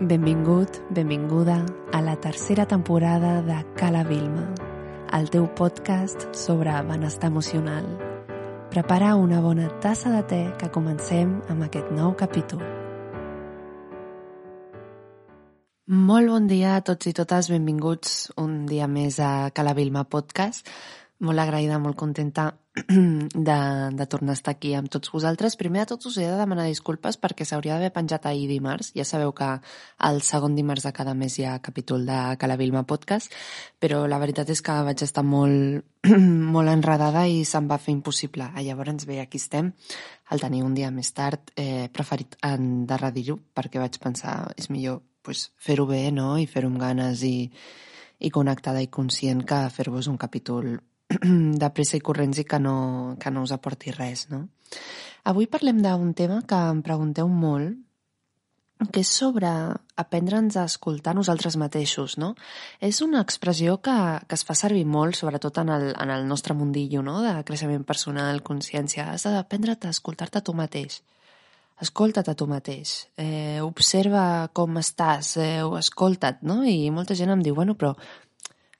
Benvingut, benvinguda a la tercera temporada de Cala Vilma, el teu podcast sobre benestar emocional. Prepara una bona tassa de te que comencem amb aquest nou capítol. Molt bon dia a tots i totes, benvinguts un dia més a Cala Vilma Podcast. Molt agraïda, molt contenta de, de tornar a estar aquí amb tots vosaltres. Primer de tot us he de demanar disculpes perquè s'hauria d'haver penjat ahir dimarts. Ja sabeu que el segon dimarts de cada mes hi ha capítol de Cala Vilma Podcast, però la veritat és que vaig estar molt, molt enredada i se'm va fer impossible. Ah, llavors bé, aquí estem. El tenir un dia més tard he preferit endarrerir-ho perquè vaig pensar és millor pues, fer-ho bé no? i fer-ho amb ganes i, i connectada i conscient que fer-vos un capítol de pressa i corrents i que no, que no us aporti res, no? Avui parlem d'un tema que em pregunteu molt, que és sobre aprendre'ns a escoltar nosaltres mateixos, no? És una expressió que, que es fa servir molt, sobretot en el, en el nostre mundillo, no?, de creixement personal, consciència. Has d'aprendre't a escoltar-te tu mateix. Escolta't a tu mateix. Eh, observa com estàs, eh, escolta't, no? I molta gent em diu, bueno, però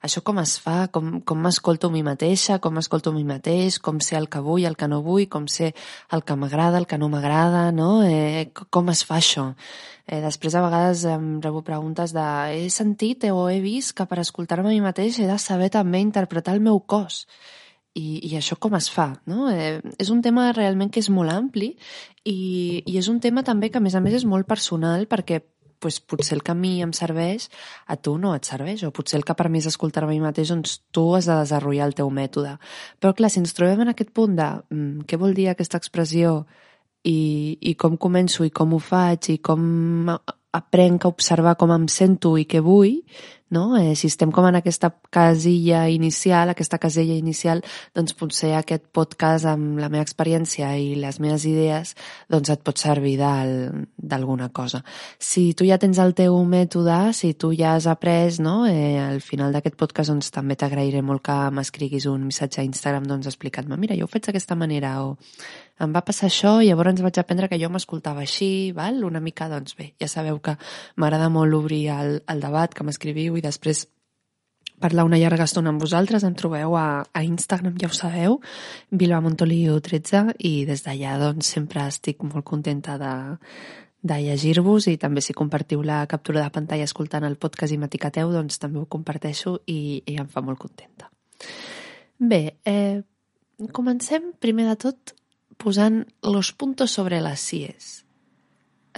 això com es fa, com, com m'escolto a mi mateixa, com m'escolto a mi mateix, com sé el que vull, el que no vull, com sé el que m'agrada, el que no m'agrada, no? Eh, com es fa això? Eh, després a vegades em rebo preguntes de he sentit o he vist que per escoltar-me a mi mateix he de saber també interpretar el meu cos. I, i això com es fa, no? Eh, és un tema realment que és molt ampli i, i és un tema també que a més a més és molt personal perquè pues, potser el que a mi em serveix, a tu no et serveix, o potser el que per mi és escoltar-me a mi mateix, doncs tu has de desenvolupar el teu mètode. Però clar, si ens trobem en aquest punt de mm, què vol dir aquesta expressió? I, i com començo? I com ho faig? I com aprenc a observar com em sento i què vull, no? Eh, si estem com en aquesta casilla inicial, aquesta casella inicial, doncs potser aquest podcast amb la meva experiència i les meves idees doncs et pot servir d'alguna cosa. Si tu ja tens el teu mètode, si tu ja has après, no? eh, al final d'aquest podcast doncs, també t'agrairé molt que m'escriguis un missatge a Instagram doncs, explicant-me, mira, jo ho faig d'aquesta manera o em va passar això i llavors vaig aprendre que jo m'escoltava així, val? una mica, doncs bé, ja sabeu que m'agrada molt obrir el, el debat, que m'escriviu i després parlar una llarga estona amb vosaltres. Em trobeu a, a Instagram, ja ho sabeu, Bilba Montoliu 13 i des d'allà doncs sempre estic molt contenta de, de llegir-vos i també si compartiu la captura de pantalla escoltant el podcast i m'etiqueteu, doncs també ho comparteixo i, i em fa molt contenta. Bé, eh, comencem primer de tot posant los puntos sobre las sies.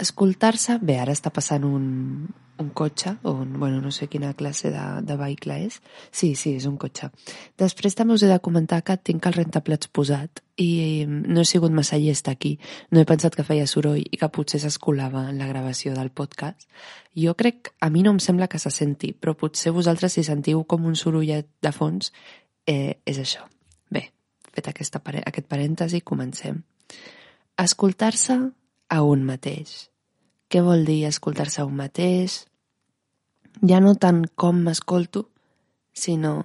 Escoltar-se... Bé, ara està passant un, un cotxe, o un, bueno, no sé quina classe de, de vehicle és. Sí, sí, és un cotxe. Després també us he de comentar que tinc el rentaplats posat i no he sigut massa llesta aquí. No he pensat que feia soroll i que potser s'escolava en la gravació del podcast. Jo crec, a mi no em sembla que se senti, però potser vosaltres si sentiu com un sorollet de fons, eh, és això. Fet aquesta, aquest parèntesi, comencem. Escoltar-se a un mateix. Què vol dir escoltar-se a un mateix? Ja no tant com m'escolto, sinó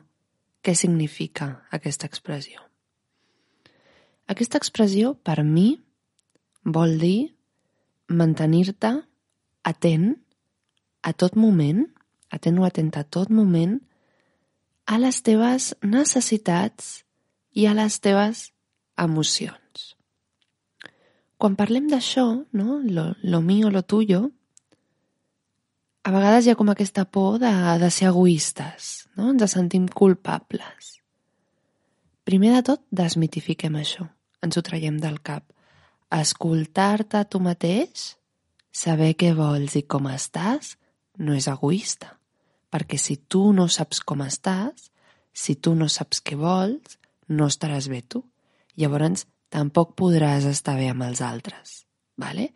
què significa aquesta expressió. Aquesta expressió, per mi, vol dir mantenir-te atent a tot moment, atent o atenta a tot moment, a les teves necessitats i a les teves emocions. Quan parlem d'això, no? lo, lo mío, lo tuyo, a vegades hi ha com aquesta por de, de ser egoistes, no? ens sentim culpables. Primer de tot, desmitifiquem això, ens ho traiem del cap. Escoltar-te a tu mateix, saber què vols i com estàs, no és egoista. Perquè si tu no saps com estàs, si tu no saps què vols, no estaràs bé tu. Llavors, tampoc podràs estar bé amb els altres. Vale?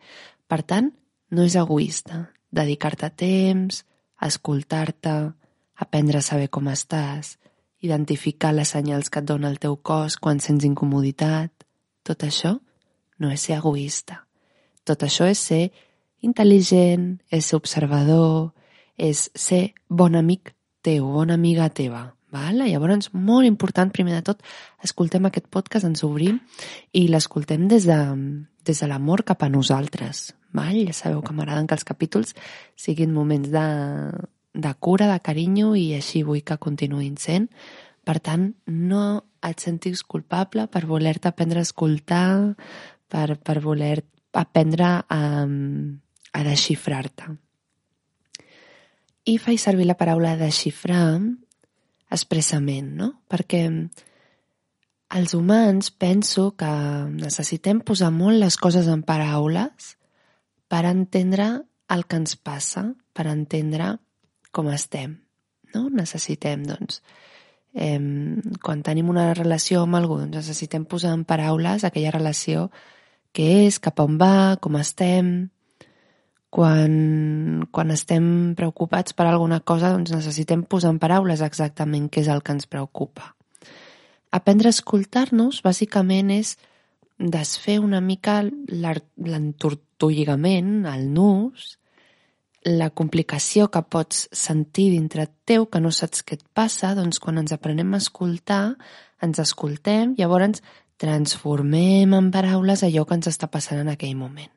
Per tant, no és egoista, dedicar-te temps, escoltar-te, aprendre a saber com estàs, identificar les senyals que et dona el teu cos quan sents incomoditat. Tot això no és ser egoista. Tot això és ser intel·ligent, és ser observador, és ser bon amic teu, bona amiga teva. Val? Llavors, molt important, primer de tot, escoltem aquest podcast, ens obrim i l'escoltem des de, des de l'amor cap a nosaltres. Val? Ja sabeu que m'agraden que els capítols siguin moments de, de cura, de carinyo i així vull que continuïn sent. Per tant, no et sentis culpable per voler-te aprendre a escoltar, per, per voler aprendre a, a desxifrar-te. I faig servir la paraula desxifrar expressament, no? Perquè els humans penso que necessitem posar molt les coses en paraules per entendre el que ens passa, per entendre com estem. No? Necessitem, doncs, eh, quan tenim una relació amb algú, doncs necessitem posar en paraules aquella relació que és, cap on va, com estem... Quan, quan estem preocupats per alguna cosa, doncs necessitem posar en paraules exactament què és el que ens preocupa. Aprendre a escoltar-nos, bàsicament, és desfer una mica l'entortolligament, el nus, la complicació que pots sentir dintre teu, que no saps què et passa, doncs quan ens aprenem a escoltar, ens escoltem, llavors transformem en paraules allò que ens està passant en aquell moment.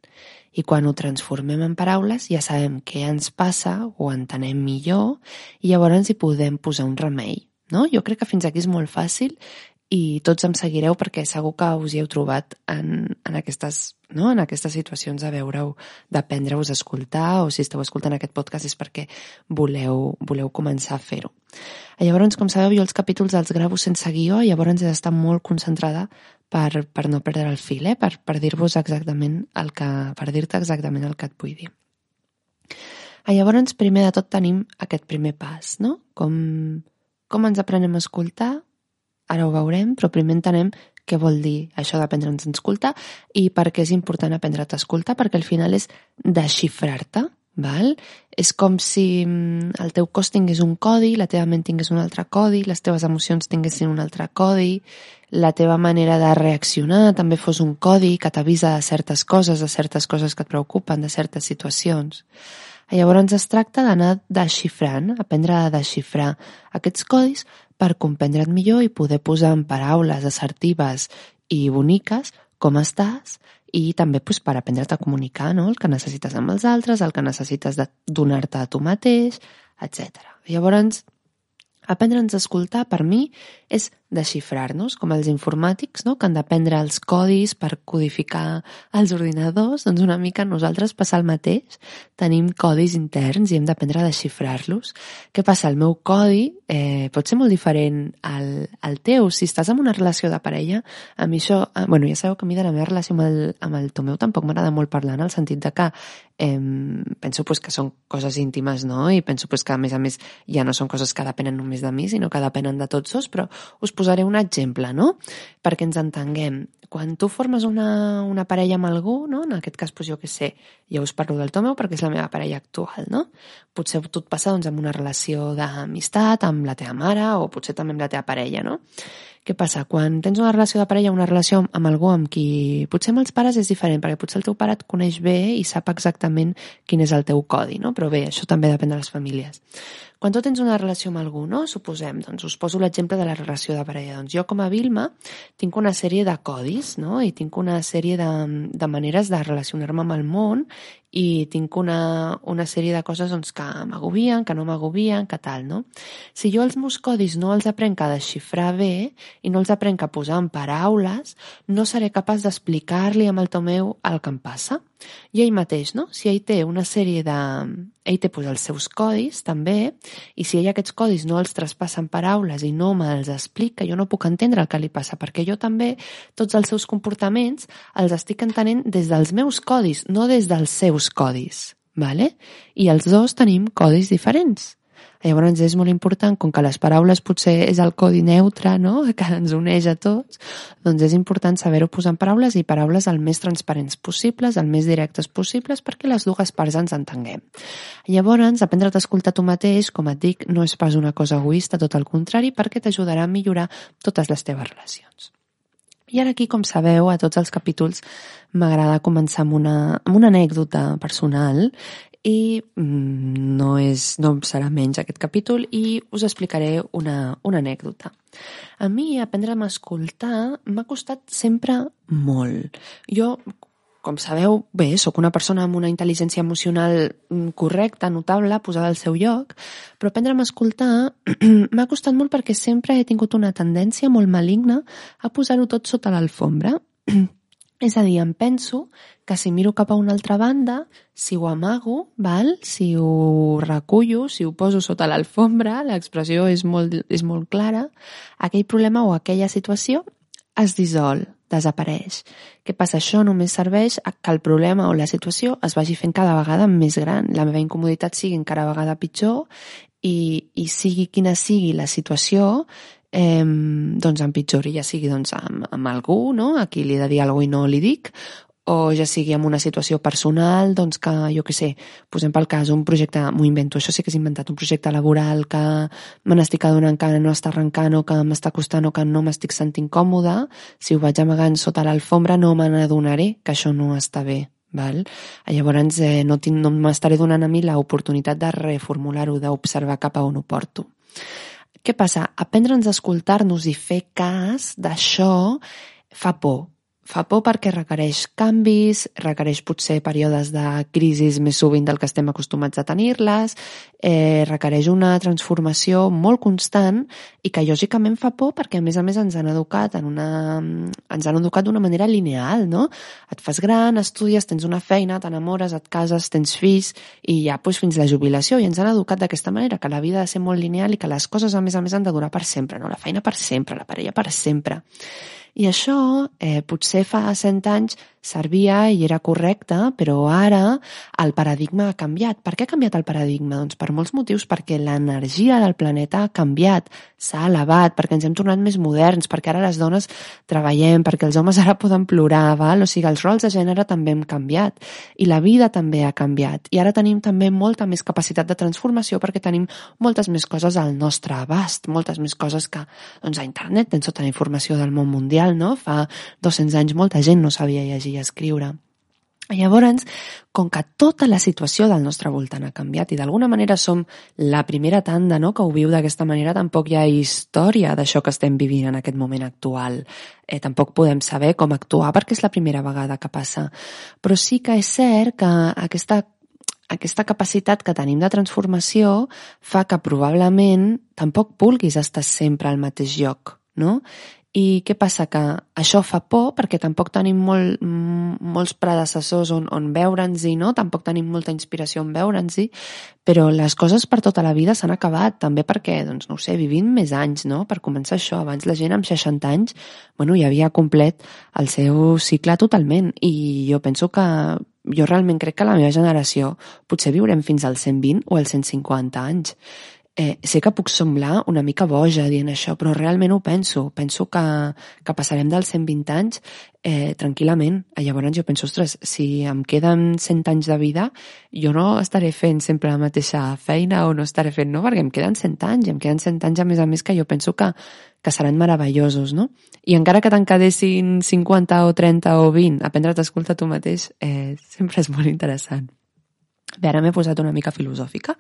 I quan ho transformem en paraules ja sabem què ens passa, ho entenem millor i llavors hi podem posar un remei. No? Jo crec que fins aquí és molt fàcil i tots em seguireu perquè segur que us hi heu trobat en, en, aquestes, no? en aquestes situacions de veure-ho, d'aprendre-vos a escoltar o si esteu escoltant aquest podcast és perquè voleu, voleu començar a fer-ho. Llavors, com sabeu, jo els capítols els gravo sense guió i llavors he d'estar molt concentrada per, per no perdre el fil, eh? per, per dir-vos exactament el que, per dir-te exactament el que et vull dir. Llavors, primer de tot tenim aquest primer pas, no? Com, com ens aprenem a escoltar, Ara ho veurem, però primer entenem què vol dir això d'aprendre'ns a escoltar i per què és important aprendre't a escoltar, perquè al final és desxifrar-te, val? És com si mm, el teu cos tingués un codi, la teva ment tingués un altre codi, les teves emocions tinguessin un altre codi, la teva manera de reaccionar també fos un codi que t'avisa de certes coses, de certes coses que et preocupen, de certes situacions. Llavors es tracta d'anar desxifrant, aprendre a desxifrar aquests codis per comprendre't millor i poder posar en paraules assertives i boniques com estàs i també pues, per aprendre't a comunicar no? el que necessites amb els altres, el que necessites de donar-te a tu mateix, etc. Llavors, aprendre'ns a escoltar, per mi, és desxifrar-nos, com els informàtics, no? que han d'aprendre els codis per codificar els ordinadors, doncs una mica nosaltres passa el mateix. Tenim codis interns i hem d'aprendre a desxifrar-los. Què passa? El meu codi eh, pot ser molt diferent al, al teu. Si estàs en una relació de parella, a mi això... Eh, bueno, ja sabeu que a mi de la meva relació amb el, amb el Tomeu tampoc m'agrada molt parlar en el sentit de que eh, penso pues, que són coses íntimes, no? I penso pues, que, a més a més, ja no són coses que depenen només de mi, sinó que depenen de tots dos, però us posaré un exemple, no? Perquè ens entenguem. Quan tu formes una, una parella amb algú, no? en aquest cas, doncs, jo què sé, ja us parlo del Tomeu perquè és la meva parella actual, no? Potser tot passa doncs, amb una relació d'amistat, amb la teva mare, o potser també amb la teva parella, no? Què passa? Quan tens una relació de parella, una relació amb algú amb qui potser amb els pares és diferent, perquè potser el teu pare et coneix bé i sap exactament quin és el teu codi, no? Però bé, això també depèn de les famílies. Quan tu tens una relació amb algú, no? Suposem, doncs us poso l'exemple de la relació de parella. Doncs jo com a Vilma tinc una sèrie de codis, no? I tinc una sèrie de, de maneres de relacionar-me amb el món i tinc una, una sèrie de coses doncs, que m'agobien, que no m'agobien, que tal, no? Si jo els meus codis no els aprenc a desxifrar bé i no els aprenc a posar en paraules, no seré capaç d'explicar-li amb el Tomeu el que em passa. I ell mateix, no? Si ell té una sèrie de... Ell té pues, els seus codis, també, i si ell aquests codis no els traspassa en paraules i no me'ls explica, jo no puc entendre el que li passa, perquè jo també tots els seus comportaments els estic entenent des dels meus codis, no des dels seus codis, vale? I els dos tenim codis diferents. Llavors és molt important, com que les paraules potser és el codi neutre, no?, que ens uneix a tots, doncs és important saber-ho posar en paraules i paraules el més transparents possibles, el més directes possibles, perquè les dues parts ens entenguem. Llavors, aprendre a t'escoltar tu mateix, com et dic, no és pas una cosa egoista, tot el contrari, perquè t'ajudarà a millorar totes les teves relacions. I ara aquí, com sabeu, a tots els capítols m'agrada començar amb una, amb una anècdota personal i mm, no, és, no serà menys aquest capítol i us explicaré una, una anècdota. A mi aprendre a m'escoltar m'ha costat sempre molt. Jo com sabeu, bé, sóc una persona amb una intel·ligència emocional mm, correcta, notable, posada al seu lloc, però aprendre a escoltar m'ha costat molt perquè sempre he tingut una tendència molt maligna a posar-ho tot sota l'alfombra. És a dir, em penso que si miro cap a una altra banda, si ho amago, val? si ho recullo, si ho poso sota l'alfombra, l'expressió és, molt, és molt clara, aquell problema o aquella situació es dissol, desapareix. Què passa? Això només serveix a que el problema o la situació es vagi fent cada vegada més gran, la meva incomoditat sigui encara vegada pitjor i, i sigui quina sigui la situació, eh, doncs empitjori, ja sigui doncs, amb, amb algú, no? a qui li he de dir alguna i no li dic, o ja sigui en una situació personal, doncs que, jo que sé, posem pel cas un projecte, m'ho invento, això sí que és inventat, un projecte laboral que me n'estic adonant que no està arrencant o que m'està costant o que no m'estic sentint còmode, si ho vaig amagant sota l'alfombra no me n'adonaré que això no està bé. Val? Llavors eh, no, tinc, no m'estaré donant a mi l'oportunitat de reformular-ho, d'observar cap a on ho porto. Què passa? Aprendre'ns a escoltar-nos i fer cas d'això fa por, Fa por perquè requereix canvis, requereix potser períodes de crisis més sovint del que estem acostumats a tenir-les, eh, requereix una transformació molt constant i que lògicament fa por perquè a més a més ens han educat en una, ens han educat d'una manera lineal, no? Et fas gran, estudies, tens una feina, t'enamores, et cases, tens fills i ja pues, fins la jubilació i ens han educat d'aquesta manera, que la vida ha de ser molt lineal i que les coses a més a més han de durar per sempre, no? La feina per sempre, la parella per sempre. I això eh, potser fa 100 anys servia i era correcte, però ara el paradigma ha canviat. Per què ha canviat el paradigma? Doncs per molts motius, perquè l'energia del planeta ha canviat, s'ha elevat, perquè ens hem tornat més moderns, perquè ara les dones treballem, perquè els homes ara poden plorar, val? o sigui, els rols de gènere també hem canviat i la vida també ha canviat. I ara tenim també molta més capacitat de transformació perquè tenim moltes més coses al nostre abast, moltes més coses que doncs, a internet tens tota la informació del món mundial, no? Fa 200 anys molta gent no sabia llegir i escriure. Llavors, com que tota la situació del nostre voltant ha canviat i d'alguna manera som la primera tanda no, que ho viu d'aquesta manera, tampoc hi ha història d'això que estem vivint en aquest moment actual. Eh, tampoc podem saber com actuar perquè és la primera vegada que passa. Però sí que és cert que aquesta aquesta capacitat que tenim de transformació fa que probablement tampoc vulguis estar sempre al mateix lloc, no? I què passa? Que això fa por perquè tampoc tenim molt, molts predecessors on, on veure'ns-hi, no? Tampoc tenim molta inspiració on veure'ns-hi, però les coses per tota la vida s'han acabat, també perquè, doncs, no sé, vivim més anys, no? Per començar això, abans la gent amb 60 anys, bueno, ja havia complet el seu cicle totalment i jo penso que jo realment crec que la meva generació potser viurem fins als 120 o als 150 anys Eh, sé que puc semblar una mica boja dient això, però realment ho penso. Penso que, que passarem dels 120 anys eh, tranquil·lament. Llavors jo penso, ostres, si em queden 100 anys de vida, jo no estaré fent sempre la mateixa feina o no estaré fent, no? Perquè em queden 100 anys, em queden 100 anys a més a més que jo penso que, que seran meravellosos, no? I encara que te'n quedessin 50 o 30 o 20, aprendre a t'escoltar tu mateix eh, sempre és molt interessant. Bé, ara m'he posat una mica filosòfica,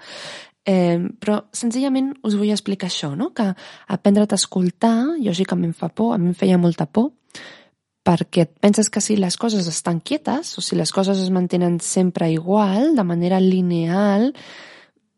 eh, però senzillament us vull explicar això, no? que aprendre a escoltar, lògicament fa por, a mi em feia molta por, perquè et penses que si les coses estan quietes o si les coses es mantenen sempre igual, de manera lineal,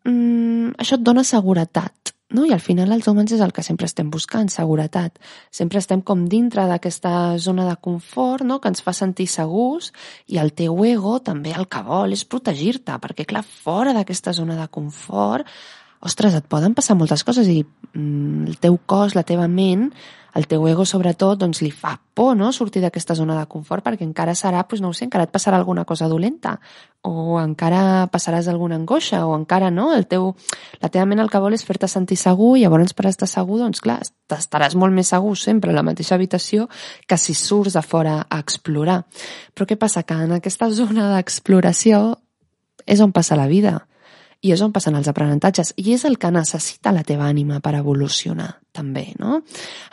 mmm, això et dona seguretat no? I al final els humans és el que sempre estem buscant, seguretat. Sempre estem com dintre d'aquesta zona de confort, no? que ens fa sentir segurs, i el teu ego també el que vol és protegir-te, perquè clar, fora d'aquesta zona de confort ostres, et poden passar moltes coses i mm, el teu cos, la teva ment, el teu ego sobretot, doncs li fa por, no?, sortir d'aquesta zona de confort perquè encara serà, doncs no ho sé, encara et passarà alguna cosa dolenta o encara passaràs alguna angoixa o encara, no?, el teu, la teva ment el que vol és fer-te sentir segur i llavors per estar segur, doncs clar, estaràs molt més segur sempre a la mateixa habitació que si surts a fora a explorar. Però què passa? Que en aquesta zona d'exploració és on passa la vida i és on passen els aprenentatges i és el que necessita la teva ànima per evolucionar també, no?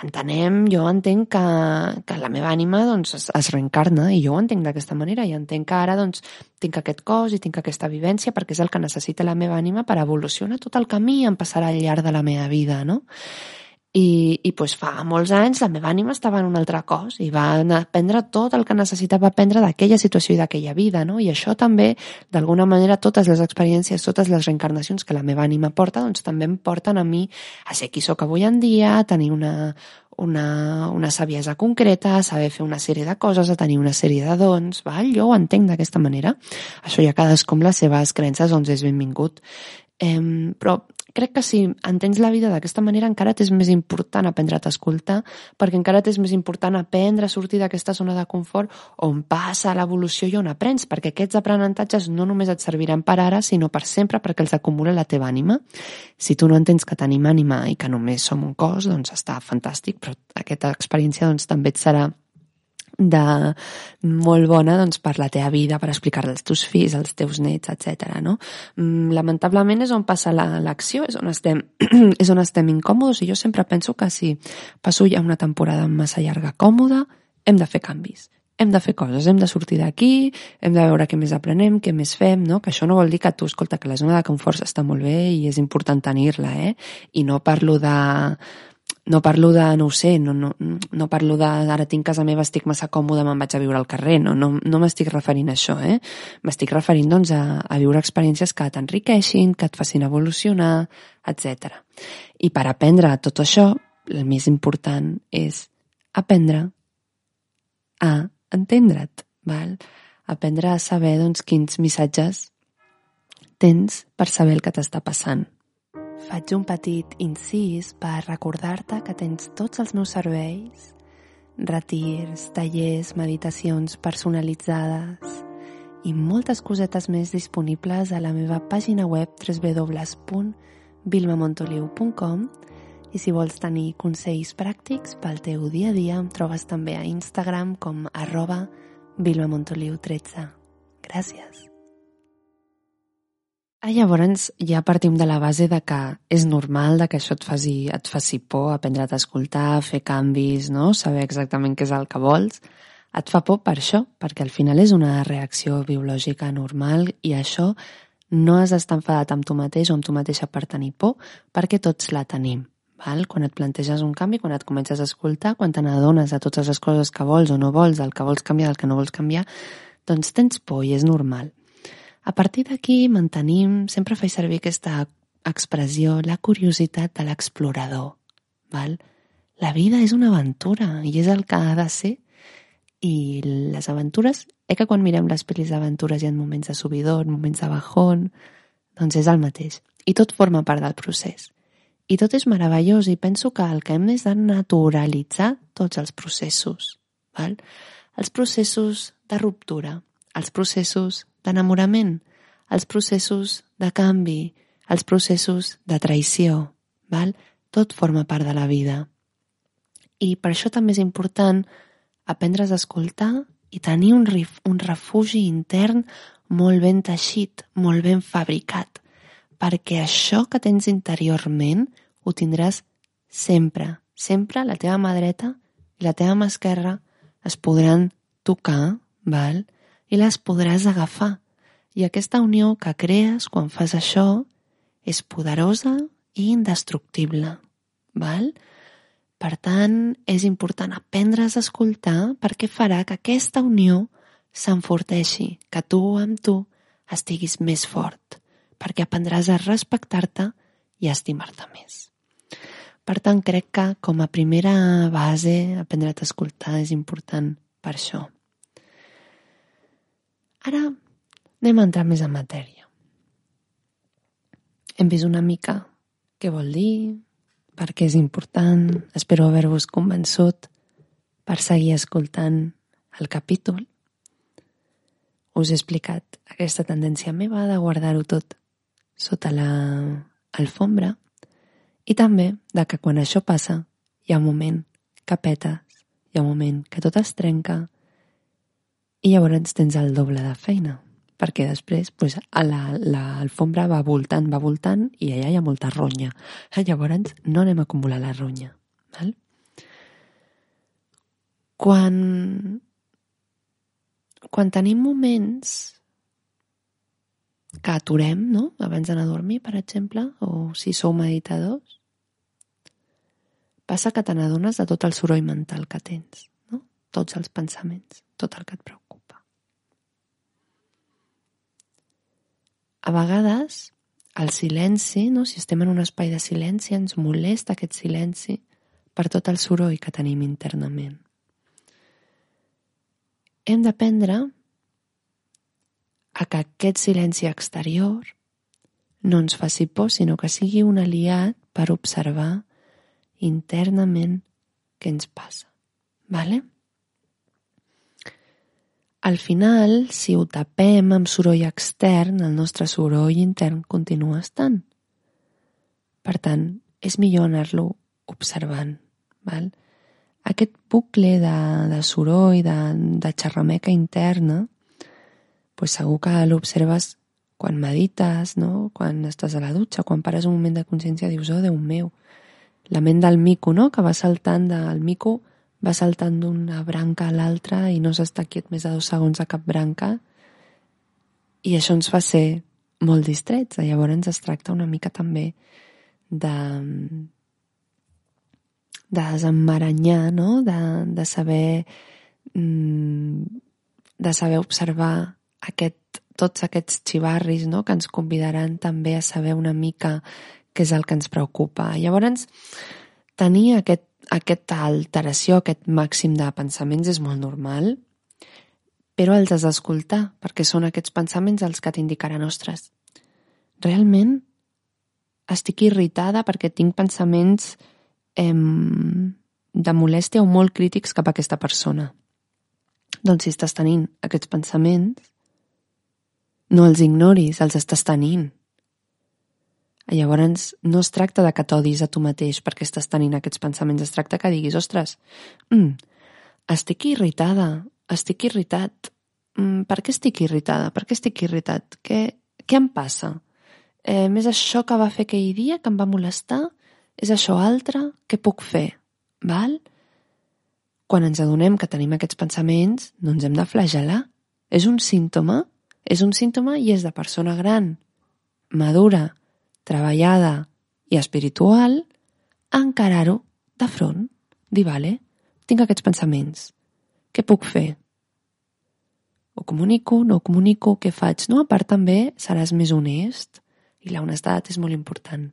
Entenem, jo entenc que, que la meva ànima doncs, es, es reencarna i jo ho entenc d'aquesta manera i entenc que ara doncs, tinc aquest cos i tinc aquesta vivència perquè és el que necessita la meva ànima per evolucionar tot el camí em passarà al llarg de la meva vida, no? I, i pues, fa molts anys la meva ànima estava en un altre cos i va aprendre tot el que necessitava aprendre d'aquella situació i d'aquella vida, no? I això també, d'alguna manera, totes les experiències, totes les reencarnacions que la meva ànima porta, doncs també em porten a mi a ser qui sóc avui en dia, a tenir una, una, una saviesa concreta, a saber fer una sèrie de coses, a tenir una sèrie de dons, val? jo ho entenc d'aquesta manera. Això ja cadascú amb les seves creences doncs és benvingut. Eh, però crec que si entens la vida d'aquesta manera encara t'és més important aprendre a t'escoltar perquè encara t'és més important aprendre a sortir d'aquesta zona de confort on passa l'evolució i on aprens perquè aquests aprenentatges no només et serviran per ara sinó per sempre perquè els acumula la teva ànima. Si tu no entens que tenim ànima i que només som un cos, doncs està fantàstic, però aquesta experiència doncs, també et serà de molt bona doncs, per la teva vida, per explicar als teus fills, als teus nets, etc. No? Mm, lamentablement és on passa l'acció, és on estem, és on estem incòmodes i jo sempre penso que si passo ja una temporada massa llarga còmoda, hem de fer canvis hem de fer coses, hem de sortir d'aquí, hem de veure què més aprenem, què més fem, no? que això no vol dir que tu, escolta, que la zona de confort està molt bé i és important tenir-la, eh? i no parlo de, no parlo de, no ho sé, no, no, no parlo de ara tinc casa meva, estic massa còmode, me'n vaig a viure al carrer, no, no, no m'estic referint a això, eh? M'estic referint, doncs, a, a viure experiències que t'enriqueixin, que et facin evolucionar, etc. I per aprendre tot això, el més important és aprendre a entendre't, val? Aprendre a saber, doncs, quins missatges tens per saber el que t'està passant, Faig un petit incís per recordar-te que tens tots els meus serveis, retirs, tallers, meditacions personalitzades i moltes cosetes més disponibles a la meva pàgina web www.vilmamontoliu.com i si vols tenir consells pràctics pel teu dia a dia em trobes també a Instagram com arroba vilmamontoliu13. Gràcies. Ah, llavors ja partim de la base de que és normal de que això et faci, et faci por, aprendre a escoltar, fer canvis, no? saber exactament què és el que vols. Et fa por per això, perquè al final és una reacció biològica normal i això no has d'estar enfadat amb tu mateix o amb tu mateixa per tenir por, perquè tots la tenim. Val? Quan et planteges un canvi, quan et comences a escoltar, quan te n'adones de totes les coses que vols o no vols, el que vols canviar, el que no vols canviar, doncs tens por i és normal. A partir d'aquí mantenim, sempre faig servir aquesta expressió, la curiositat de l'explorador. Val? La vida és una aventura i és el que ha de ser. I les aventures, eh que quan mirem les pel·lis d'aventures hi ha moments de subidor, moments de bajón, doncs és el mateix. I tot forma part del procés. I tot és meravellós i penso que el que hem és de naturalitzar tots els processos. Val? Els processos de ruptura, els processos d'enamorament, els processos de canvi, els processos de traïció, val? Tot forma part de la vida. I per això també és important aprendre's a escoltar i tenir un, rif, un refugi intern molt ben teixit, molt ben fabricat, perquè això que tens interiorment ho tindràs sempre, sempre la teva mà dreta i la teva mà esquerra es podran tocar, val? I les podràs agafar. I aquesta unió que crees quan fas això és poderosa i indestructible. Val? Per tant, és important aprendre's a escoltar perquè farà que aquesta unió s'enforteixi, que tu amb tu estiguis més fort, perquè aprendràs a respectar-te i a estimar-te més. Per tant, crec que com a primera base aprendre't a escoltar és important per això. Ara anem a entrar més en matèria. Hem vist una mica què vol dir, per què és important. Espero haver-vos convençut per seguir escoltant el capítol. Us he explicat aquesta tendència meva de guardar-ho tot sota la alfombra i també de que quan això passa hi ha un moment que petes, hi ha un moment que tot es trenca i llavors tens el doble de feina perquè després pues, l'alfombra la, va voltant, va voltant i allà hi ha molta ronya. Llavors no anem a acumular la ronya. Val? Quan, quan tenim moments que aturem, no? abans d'anar a dormir, per exemple, o si sou meditadors, passa que te n'adones de tot el soroll mental que tens? Tots els pensaments, tot el que et preocupa. A vegades, el silenci, no? si estem en un espai de silenci, ens molesta aquest silenci per tot el soroll que tenim internament. Hem d'aprendre a que aquest silenci exterior no ens faci por, sinó que sigui un aliat per observar internament què ens passa. Vale? Al final, si ho tapem amb soroll extern, el nostre soroll intern continua estant. Per tant, és millor anar-lo observant. Val? Aquest bucle de, de soroll, de, de xerrameca interna, pues segur que l'observes quan medites, no? quan estàs a la dutxa, quan pares un moment de consciència dius, oh, Déu meu, la ment del mico, no? que va saltant del mico va saltant d'una branca a l'altra i no s'està quiet més de dos segons a cap branca i això ens fa ser molt distrets. Llavors es tracta una mica també de, de desemmaranyar, no? de, de saber mm, de saber observar aquest, tots aquests xivarris no? que ens convidaran també a saber una mica què és el que ens preocupa. Llavors, tenir aquest aquesta alteració, aquest màxim de pensaments és molt normal, però els has d'escoltar, perquè són aquests pensaments els que t'indicaran, ostres, realment estic irritada perquè tinc pensaments eh, de molèstia o molt crítics cap a aquesta persona. Doncs si estàs tenint aquests pensaments, no els ignoris, els estàs tenint. Llavors, no es tracta de que t'odis a tu mateix perquè estàs tenint aquests pensaments, es tracta que diguis, ostres, mm, estic irritada, estic irritat. Mm, per què estic irritada? Per què estic irritat? Què, què em passa? Eh, més això que va fer aquell dia, que em va molestar? És això altre? Què puc fer? Val? Quan ens adonem que tenim aquests pensaments, no ens hem de flagelar. És un símptoma, és un símptoma i és de persona gran, madura, treballada i espiritual, encarar-ho de front. Dir, vale, tinc aquests pensaments. Què puc fer? Ho comunico, no ho comunico, què faig? No, a part també seràs més honest i la honestat és molt important.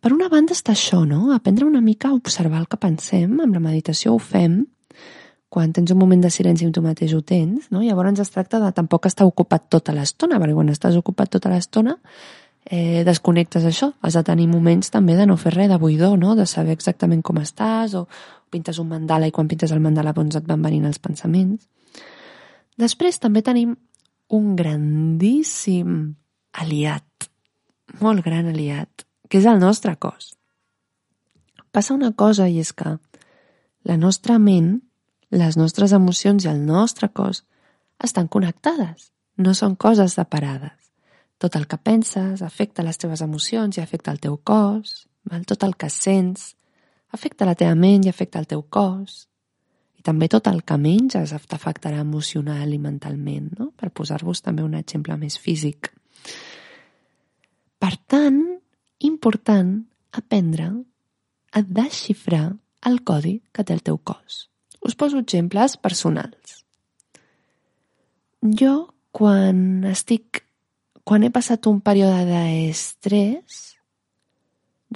Per una banda està això, no? Aprendre una mica a observar el que pensem. Amb la meditació ho fem. Quan tens un moment de silenci amb tu mateix ho tens, no? Llavors es tracta de tampoc estar ocupat tota l'estona, perquè quan estàs ocupat tota l'estona eh, desconnectes això. Has de tenir moments també de no fer res, de buidor, no? de saber exactament com estàs, o pintes un mandala i quan pintes el mandala doncs et van venint els pensaments. Després també tenim un grandíssim aliat, molt gran aliat, que és el nostre cos. Passa una cosa i és que la nostra ment, les nostres emocions i el nostre cos estan connectades, no són coses separades. Tot el que penses afecta les teves emocions i afecta el teu cos, val? tot el que sents afecta la teva ment i afecta el teu cos. I també tot el que menges t'afectarà emocional i mentalment, no? per posar-vos també un exemple més físic. Per tant, important aprendre a desxifrar el codi que té el teu cos. Us poso exemples personals. Jo, quan estic quan he passat un període d'estrès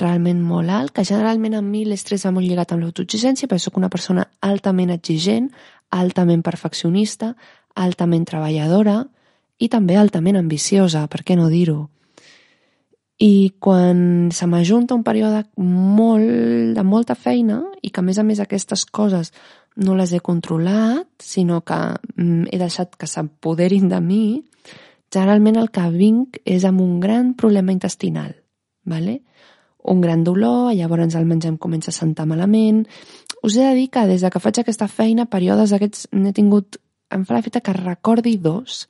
realment molt alt, que generalment a mi l'estrès va molt lligat amb l'autoexigència, perquè sóc una persona altament exigent, altament perfeccionista, altament treballadora i també altament ambiciosa, per què no dir-ho? I quan se m'ajunta un període molt, de molta feina i que a més a més aquestes coses no les he controlat, sinó que mm, he deixat que s'empoderin de mi, generalment el que vinc és amb un gran problema intestinal, ¿vale? un gran dolor, llavors el menjar em comença a sentar malament. Us he de dir que des de que faig aquesta feina, períodes d'aquests n'he tingut, em fa la feta que recordi dos,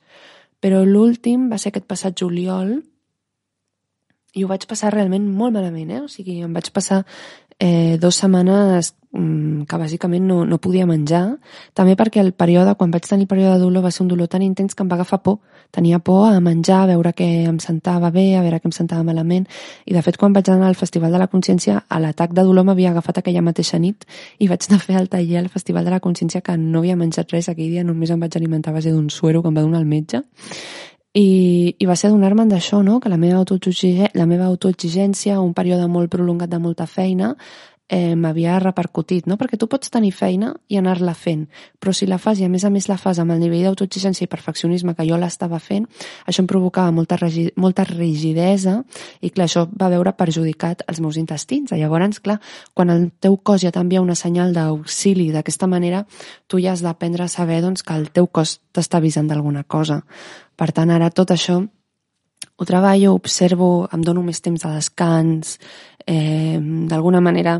però l'últim va ser aquest passat juliol i ho vaig passar realment molt malament, eh? O sigui, em vaig passar eh, dues setmanes mm, que bàsicament no, no podia menjar, també perquè el període, quan vaig tenir el període de dolor, va ser un dolor tan intens que em va agafar por. Tenia por a menjar, a veure què em sentava bé, a veure què em sentava malament, i de fet quan vaig anar al Festival de la Consciència, a l'atac de dolor m'havia agafat aquella mateixa nit i vaig anar a fer el taller al Festival de la Consciència que no havia menjat res aquell dia, només em vaig alimentar a base d'un suero que em va donar el metge i, i va ser adonar-me'n d'això, no? que la meva, la meva autoexigència, un període molt prolongat de molta feina, eh, m'havia repercutit, no? Perquè tu pots tenir feina i anar-la fent, però si la fas i a més a més la fas amb el nivell d'autoexigència i perfeccionisme que jo l'estava fent, això em provocava molta, molta rigidesa i clar, això va veure perjudicat els meus intestins. Llavors, clar, quan el teu cos ja t'envia una senyal d'auxili d'aquesta manera, tu ja has d'aprendre a saber doncs, que el teu cos t'està avisant d'alguna cosa. Per tant, ara tot això ho treballo, observo, em dono més temps de descans, eh, d'alguna manera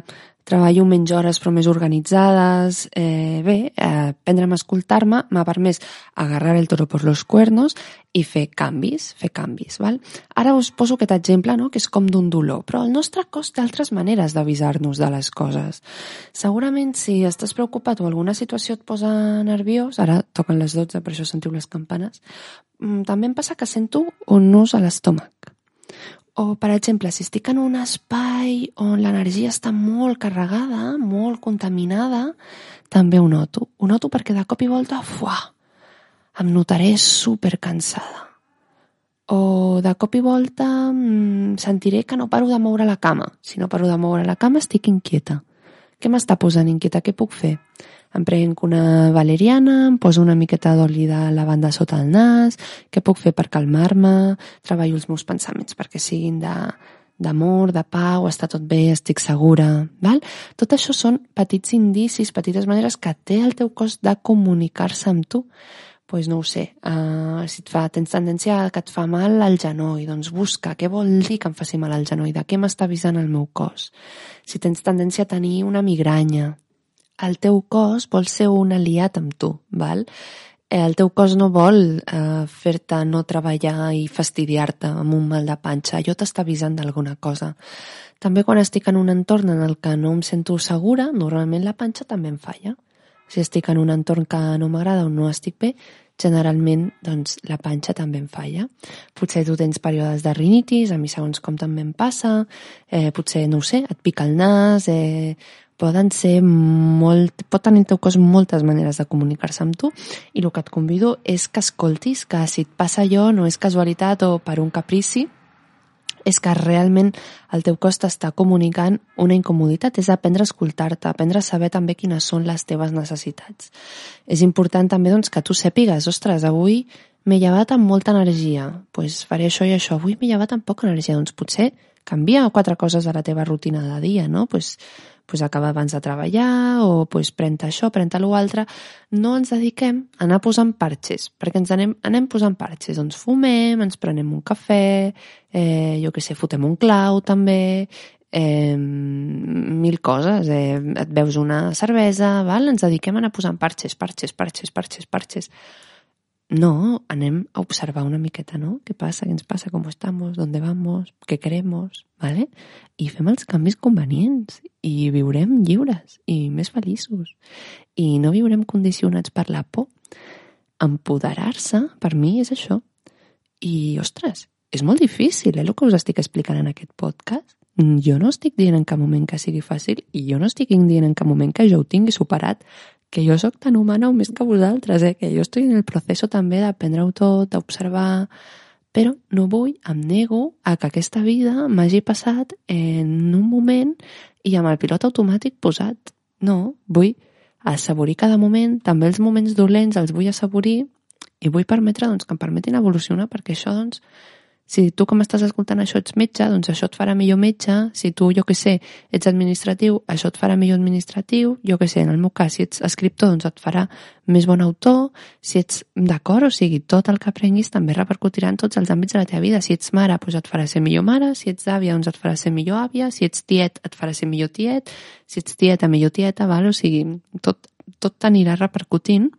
treballo menys hores però més organitzades. Eh, bé, eh, prendre'm a escoltar-me m'ha permès agarrar el toro per los cuernos i fer canvis, fer canvis. Val? Ara us poso aquest exemple, no? que és com d'un dolor, però el nostre cos té altres maneres d'avisar-nos de les coses. Segurament si estàs preocupat o alguna situació et posa nerviós, ara toquen les 12, per això sentiu les campanes, mm, també em passa que sento un nus a l'estómac o, per exemple, si estic en un espai on l'energia està molt carregada, molt contaminada, també ho noto. Ho noto perquè de cop i volta, fuà, em notaré super cansada. O de cop i volta mm, sentiré que no paro de moure la cama. Si no paro de moure la cama estic inquieta. Què m'està posant inquieta? Què puc fer? Em prenc una valeriana, em poso una miqueta d'oli de lavanda sota el nas, què puc fer per calmar-me, treballo els meus pensaments perquè siguin de, d'amor, de pau, està tot bé, estic segura, val? Tot això són petits indicis, petites maneres que té el teu cos de comunicar-se amb tu. pues no ho sé, uh, si et fa, tens tendència que et fa mal al genoll, doncs busca què vol dir que em faci mal al genoll, de què m'està avisant el meu cos. Si tens tendència a tenir una migranya, el teu cos vol ser un aliat amb tu, val? Eh, el teu cos no vol eh, fer-te no treballar i fastidiar-te amb un mal de panxa. Jo t'està avisant d'alguna cosa. També quan estic en un entorn en el que no em sento segura, normalment la panxa també em falla. Si estic en un entorn que no m'agrada o no estic bé, generalment doncs, la panxa també em falla. Potser tu tens períodes de rinitis, a mi segons com també em passa, eh, potser, no sé, et pica el nas, eh, poden ser molt... pot tenir el teu cos moltes maneres de comunicar-se amb tu i el que et convido és que escoltis que si et passa allò no és casualitat o per un caprici, és que realment el teu cos t'està comunicant una incomoditat, és aprendre a escoltar-te, aprendre a saber també quines són les teves necessitats. És important també doncs, que tu sàpigues, ostres, avui m'he llevat amb molta energia, doncs pues faré això i això, avui m'he llevat amb poca energia, doncs potser canvia quatre coses de la teva rutina de dia, no? Pues, pues acaba abans de treballar o pues pren això, pren l'altre. No ens dediquem a anar posant parxes, perquè ens anem, anem posant parxes. Doncs fumem, ens prenem un cafè, eh, jo que sé, fotem un clau també, eh, mil coses. Eh, et veus una cervesa, val? ens dediquem a anar posant parxes, parxes, parxes, parxes, parxes. No, anem a observar una miqueta, ¿no? ¿Qué pasa? ¿Qué ens passa? ¿Cómo estamos? ¿Dónde vamos? ¿Qué queremos? ¿Vale? I fem els canvis convenients i viurem lliures i més feliços i no viurem condicionats per la por. Empoderar-se, per mi, és això. I, ostres, és molt difícil, eh, el que us estic explicant en aquest podcast. Jo no estic dient en cap moment que sigui fàcil i jo no estic dient en cap moment que jo ho tingui superat que jo sóc tan humana o més que vosaltres, eh? que jo estic en el procés també d'aprendre-ho tot, d'observar, però no vull, em nego a que aquesta vida m'hagi passat en un moment i amb el pilot automàtic posat. No, vull assaborir cada moment, també els moments dolents els vull assaborir i vull permetre doncs, que em permetin evolucionar perquè això doncs, Si tu que m'estàs escoltant això ets metge, doncs això et farà millor metge. Si tu, jo que sé, ets administratiu, això et farà millor administratiu. Jo que sé, en el meu cas, si ets escriptor, doncs et farà més bon autor. Si ets d'acord, o sigui, tot el que aprenguis també repercutirà en tots els àmbits de la teva vida. Si ets mare, doncs et farà ser millor mare. Si ets àvia, doncs et farà ser millor àvia. Si ets tiet, et farà ser millor tiet. Si ets tieta, millor tieta, val? O sigui, tot, tot t'anirà repercutint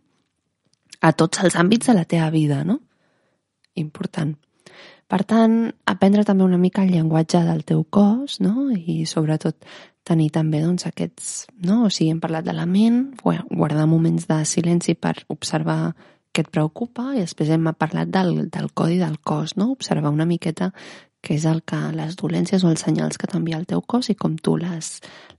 a tots els àmbits de la teva vida, no? Important. Per tant, aprendre també una mica el llenguatge del teu cos, no? I sobretot tenir també doncs, aquests... No? O sigui, hem parlat de la ment, guardar moments de silenci per observar què et preocupa i després hem parlat del, del codi del cos, no? Observar una miqueta què és el que les dolències o els senyals que t'envia el teu cos i com tu les,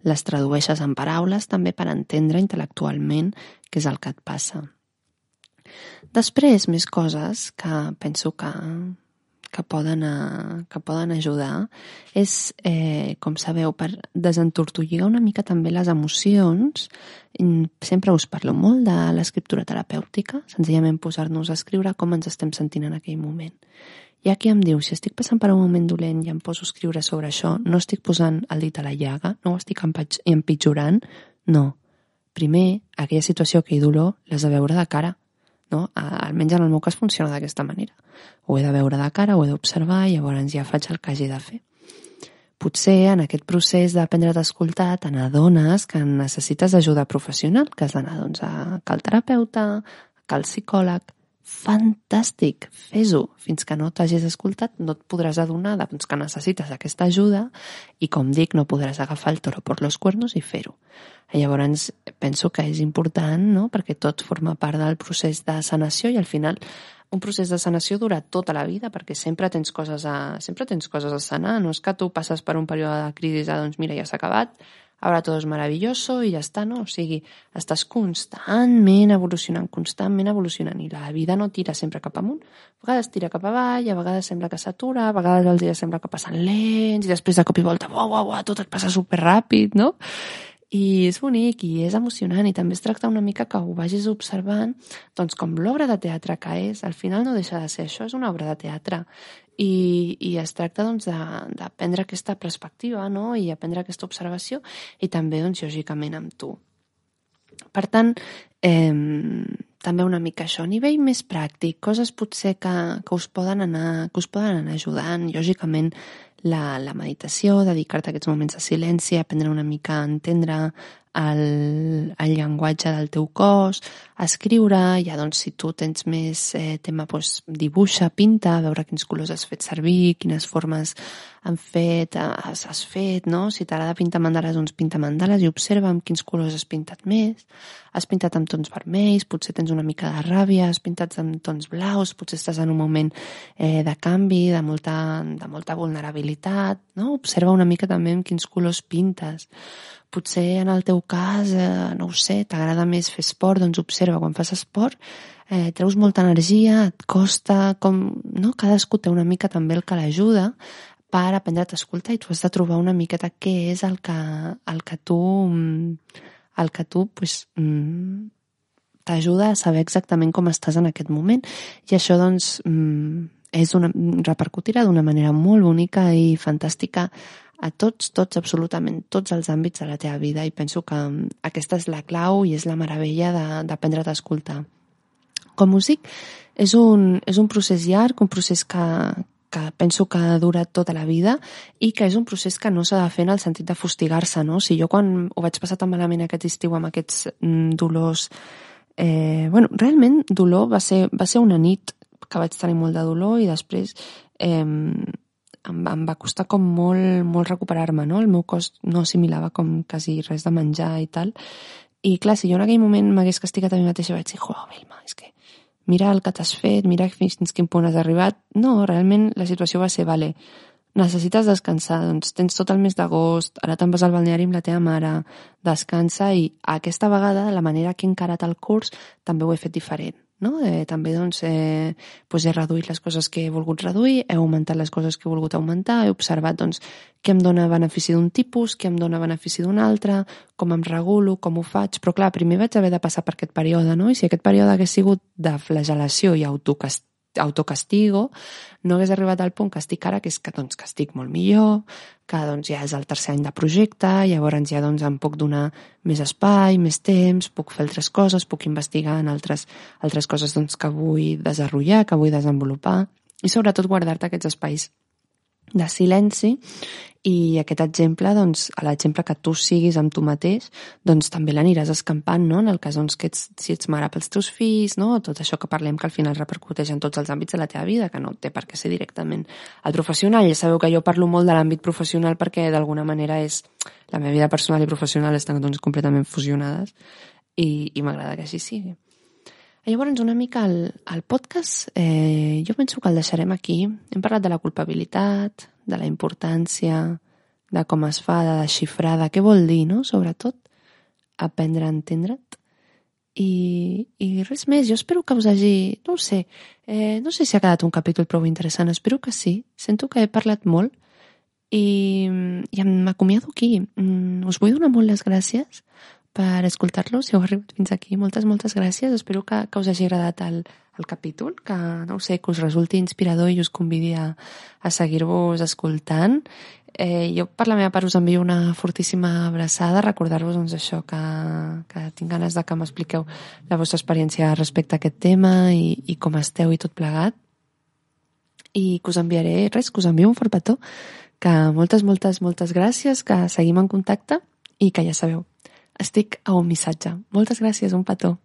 les tradueixes en paraules també per entendre intel·lectualment què és el que et passa. Després, més coses que penso que, que poden, a, que poden ajudar és, eh, com sabeu, per desentortolligar una mica també les emocions. Sempre us parlo molt de l'escriptura terapèutica, senzillament posar-nos a escriure com ens estem sentint en aquell moment. Hi ha qui em diu, si estic passant per un moment dolent i em poso a escriure sobre això, no estic posant el dit a la llaga, no ho estic empitjorant, no. Primer, aquella situació, aquell dolor, l'has de veure de cara no? Almenys en el meu cas funciona d'aquesta manera. Ho he de veure de cara, ho he d'observar i llavors ja faig el que hagi de fer. Potser en aquest procés d'aprendre a escoltar te n'adones que necessites ajuda professional, que has d'anar doncs, a cal terapeuta, a cal psicòleg, fantàstic, fes-ho. Fins que no t'hagis escoltat no et podràs adonar doncs, que necessites aquesta ajuda i, com dic, no podràs agafar el toro per los cuernos i fer-ho. Llavors, penso que és important, no?, perquè tot forma part del procés de sanació i al final un procés de sanació dura tota la vida perquè sempre tens coses a, sempre tens coses a sanar. No és que tu passes per un període de crisi de, doncs mira, ja s'ha acabat, ara tot és meravelloso i ja està, no? O sigui, estàs constantment evolucionant, constantment evolucionant i la vida no tira sempre cap amunt. A vegades tira cap avall, a vegades sembla que s'atura, a vegades els dies sembla que passen lents i després de cop i volta, uau, uau, uau, tot et passa superràpid, no? I és bonic i és emocionant i també es tracta una mica que ho vagis observant doncs com l'obra de teatre que és, al final no deixa de ser això, és una obra de teatre i, i es tracta doncs, d'aprendre aquesta perspectiva no? i aprendre aquesta observació i també, doncs, lògicament, amb tu. Per tant, eh, també una mica això. A nivell més pràctic, coses potser que, que, us, poden anar, que us poden anar ajudant. Lògicament, la, la meditació, dedicar-te a aquests moments de silenci, aprendre una mica a entendre el, el llenguatge del teu cos, escriure, ja doncs si tu tens més eh, tema, doncs, dibuixa, pinta, veure quins colors has fet servir, quines formes han fet, has, has fet, no? Si t'agrada pintar mandales, doncs pinta mandales i observa amb quins colors has pintat més. Has pintat amb tons vermells, potser tens una mica de ràbia, has pintat amb tons blaus, potser estàs en un moment eh, de canvi, de molta, de molta vulnerabilitat, no? Observa una mica també amb quins colors pintes potser en el teu cas, eh, no ho sé, t'agrada més fer esport, doncs observa, quan fas esport eh, treus molta energia, et costa, com, no? cadascú té una mica també el que l'ajuda per aprendre a escoltar i tu has de trobar una miqueta què és el que, el que tu, el que tu pues, mm, t'ajuda a saber exactament com estàs en aquest moment i això doncs mm, és una, repercutirà d'una manera molt bonica i fantàstica a tots, tots, absolutament tots els àmbits de la teva vida i penso que mm, aquesta és la clau i és la meravella d'aprendre a escoltar. Com dic, és un, és un procés llarg, un procés que, que penso que dura tota la vida i que és un procés que no s'ha de fer en el sentit de fustigar-se, no? Si jo quan ho vaig passar tan malament aquest estiu amb aquests mm, dolors... Eh, bueno, realment dolor va ser, va ser una nit que vaig tenir molt de dolor i després eh, em, em va costar com molt, molt recuperar-me, no? El meu cos no assimilava com quasi res de menjar i tal. I clar, si jo en aquell moment m'hagués castigat a mi mateixa vaig dir, jo, Vilma, és que mira el que t'has fet, mira fins quin punt has arribat. No, realment la situació va ser, vale, necessites descansar, doncs tens tot el mes d'agost, ara te'n vas al balneari amb la teva mare, descansa i aquesta vegada la manera que he encarat el curs també ho he fet diferent no? Eh, també doncs, eh, doncs he reduït les coses que he volgut reduir, he augmentat les coses que he volgut augmentar, he observat doncs, què em dona benefici d'un tipus, què em dona benefici d'un altre, com em regulo, com ho faig... Però clar, primer vaig haver de passar per aquest període, no? I si aquest període hagués sigut de flagelació i autocast autocastigo, no hagués arribat al punt que estic ara, que és que, doncs, que estic molt millor, que doncs, ja és el tercer any de projecte, llavors ja doncs, em puc donar més espai, més temps, puc fer altres coses, puc investigar en altres, altres coses doncs, que vull desenvolupar, que vull desenvolupar, i sobretot guardar-te aquests espais de silenci i aquest exemple, doncs, a l'exemple que tu siguis amb tu mateix, doncs també l'aniràs escampant, no? En el cas doncs, que ets, si ets mare pels teus fills, no? Tot això que parlem que al final repercuteix en tots els àmbits de la teva vida, que no té per què ser directament al professional. Ja sabeu que jo parlo molt de l'àmbit professional perquè d'alguna manera és la meva vida personal i professional estan doncs completament fusionades i, i m'agrada que així sigui. Llavors, una mica el, el podcast, eh, jo penso que el deixarem aquí. Hem parlat de la culpabilitat, de la importància, de com es fa, de desxifrar, de què vol dir, no? Sobretot, aprendre a entendre't. I, I res més, jo espero que us hagi... No sé, eh, no sé si ha quedat un capítol prou interessant, espero que sí. Sento que he parlat molt i, i m'acomiado aquí. Mm, us vull donar molt les gràcies per escoltar-lo, si heu arribat fins aquí. Moltes, moltes gràcies. Espero que, que us hagi agradat el, el capítol, que, no sé, que us resulti inspirador i us convidi a, a seguir-vos escoltant. Eh, jo, per la meva part, us envio una fortíssima abraçada, recordar-vos doncs, això, que, que tinc ganes de que m'expliqueu la vostra experiència respecte a aquest tema i, i com esteu i tot plegat. I que us enviaré res, que us envio un fort petó, que moltes, moltes, moltes gràcies, que seguim en contacte i que ja sabeu, estic a un missatge. Moltes gràcies, un petó.